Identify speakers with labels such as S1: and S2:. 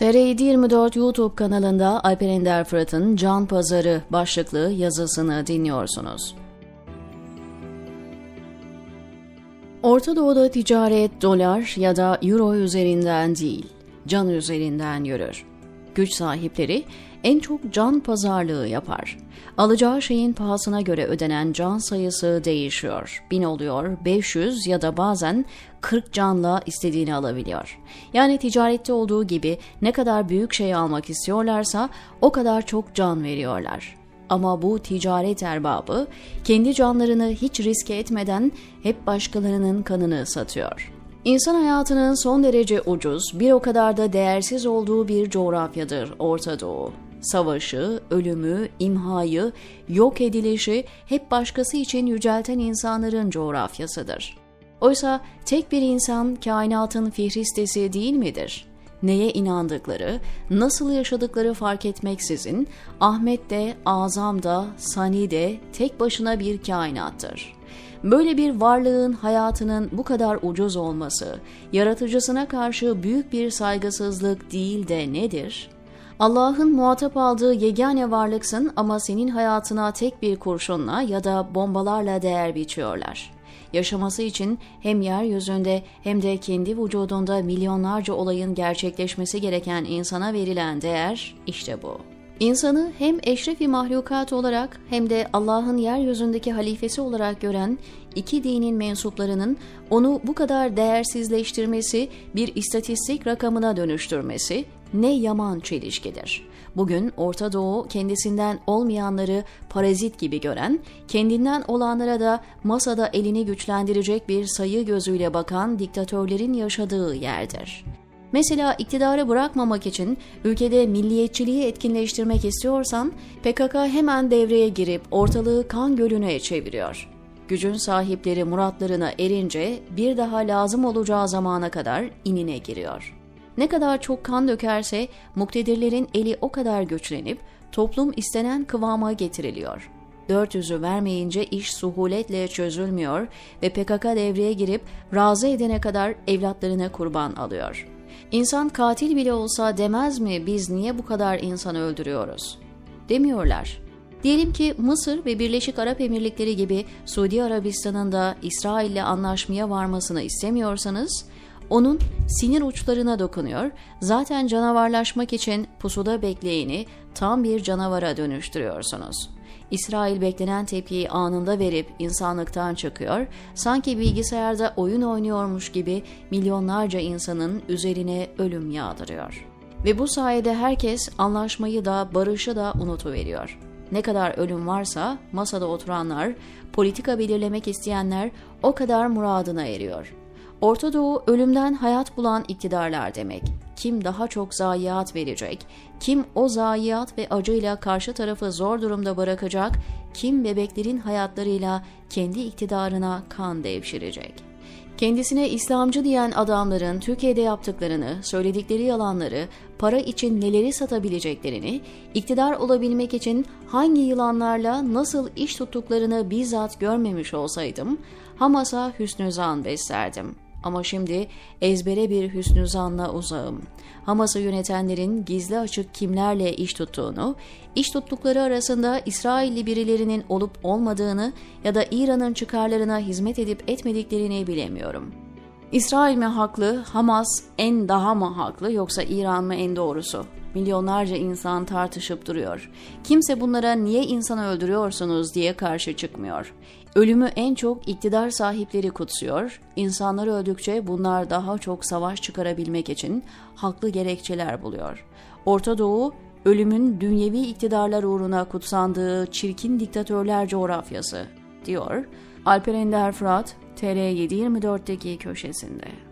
S1: TR724 YouTube kanalında Alper Ender Fırat'ın Can Pazarı başlıklı yazısını dinliyorsunuz. Orta Doğu'da ticaret dolar ya da euro üzerinden değil, can üzerinden yürür. Güç sahipleri en çok can pazarlığı yapar. Alacağı şeyin pahasına göre ödenen can sayısı değişiyor. 1000 oluyor, 500 ya da bazen 40 canla istediğini alabiliyor. Yani ticarette olduğu gibi ne kadar büyük şey almak istiyorlarsa o kadar çok can veriyorlar. Ama bu ticaret erbabı kendi canlarını hiç riske etmeden hep başkalarının kanını satıyor. İnsan hayatının son derece ucuz, bir o kadar da değersiz olduğu bir coğrafyadır Orta Doğu. Savaşı, ölümü, imhayı, yok edilişi hep başkası için yücelten insanların coğrafyasıdır. Oysa tek bir insan kainatın fihristesi değil midir? Neye inandıkları, nasıl yaşadıkları fark etmeksizin Ahmet de, Azam da, Sani de tek başına bir kainattır. Böyle bir varlığın hayatının bu kadar ucuz olması, yaratıcısına karşı büyük bir saygısızlık değil de nedir? Allah'ın muhatap aldığı yegane varlıksın ama senin hayatına tek bir kurşunla ya da bombalarla değer biçiyorlar. Yaşaması için hem yeryüzünde hem de kendi vücudunda milyonlarca olayın gerçekleşmesi gereken insana verilen değer işte bu. İnsanı hem eşrefi mahlukat olarak hem de Allah'ın yeryüzündeki halifesi olarak gören iki dinin mensuplarının onu bu kadar değersizleştirmesi, bir istatistik rakamına dönüştürmesi ne yaman çelişkidir. Bugün Orta Doğu kendisinden olmayanları parazit gibi gören, kendinden olanlara da masada elini güçlendirecek bir sayı gözüyle bakan diktatörlerin yaşadığı yerdir. Mesela iktidarı bırakmamak için ülkede milliyetçiliği etkinleştirmek istiyorsan PKK hemen devreye girip ortalığı kan gölüne çeviriyor. Gücün sahipleri muratlarına erince bir daha lazım olacağı zamana kadar inine giriyor. Ne kadar çok kan dökerse muktedirlerin eli o kadar güçlenip toplum istenen kıvama getiriliyor. Dört yüzü vermeyince iş suhuletle çözülmüyor ve PKK devreye girip razı edene kadar evlatlarına kurban alıyor.'' İnsan katil bile olsa demez mi biz niye bu kadar insan öldürüyoruz? Demiyorlar. Diyelim ki Mısır ve Birleşik Arap Emirlikleri gibi Suudi Arabistan'ın da İsrail'le anlaşmaya varmasını istemiyorsanız, onun sinir uçlarına dokunuyor, zaten canavarlaşmak için pusuda bekleyeni tam bir canavara dönüştürüyorsunuz.'' İsrail beklenen tepkiyi anında verip insanlıktan çıkıyor, sanki bilgisayarda oyun oynuyormuş gibi milyonlarca insanın üzerine ölüm yağdırıyor. Ve bu sayede herkes anlaşmayı da barışı da unutuveriyor. Ne kadar ölüm varsa masada oturanlar, politika belirlemek isteyenler o kadar muradına eriyor. Orta Doğu ölümden hayat bulan iktidarlar demek kim daha çok zayiat verecek, kim o zayiat ve acıyla karşı tarafı zor durumda bırakacak, kim bebeklerin hayatlarıyla kendi iktidarına kan devşirecek. Kendisine İslamcı diyen adamların Türkiye'de yaptıklarını, söyledikleri yalanları, para için neleri satabileceklerini, iktidar olabilmek için hangi yılanlarla nasıl iş tuttuklarını bizzat görmemiş olsaydım, Hamas'a hüsnü zan beslerdim.'' Ama şimdi ezbere bir hüsnü zanla uzağım. Hamas'ı yönetenlerin gizli açık kimlerle iş tuttuğunu, iş tuttukları arasında İsrailli birilerinin olup olmadığını ya da İran'ın çıkarlarına hizmet edip etmediklerini bilemiyorum. İsrail mi haklı, Hamas en daha mı haklı yoksa İran mı en doğrusu? Milyonlarca insan tartışıp duruyor. Kimse bunlara niye insan öldürüyorsunuz diye karşı çıkmıyor. Ölümü en çok iktidar sahipleri kutsuyor. İnsanlar öldükçe bunlar daha çok savaş çıkarabilmek için haklı gerekçeler buluyor. Orta Doğu ölümün dünyevi iktidarlar uğruna kutsandığı çirkin diktatörler coğrafyası diyor Alper Ender Fırat TR724'deki köşesinde.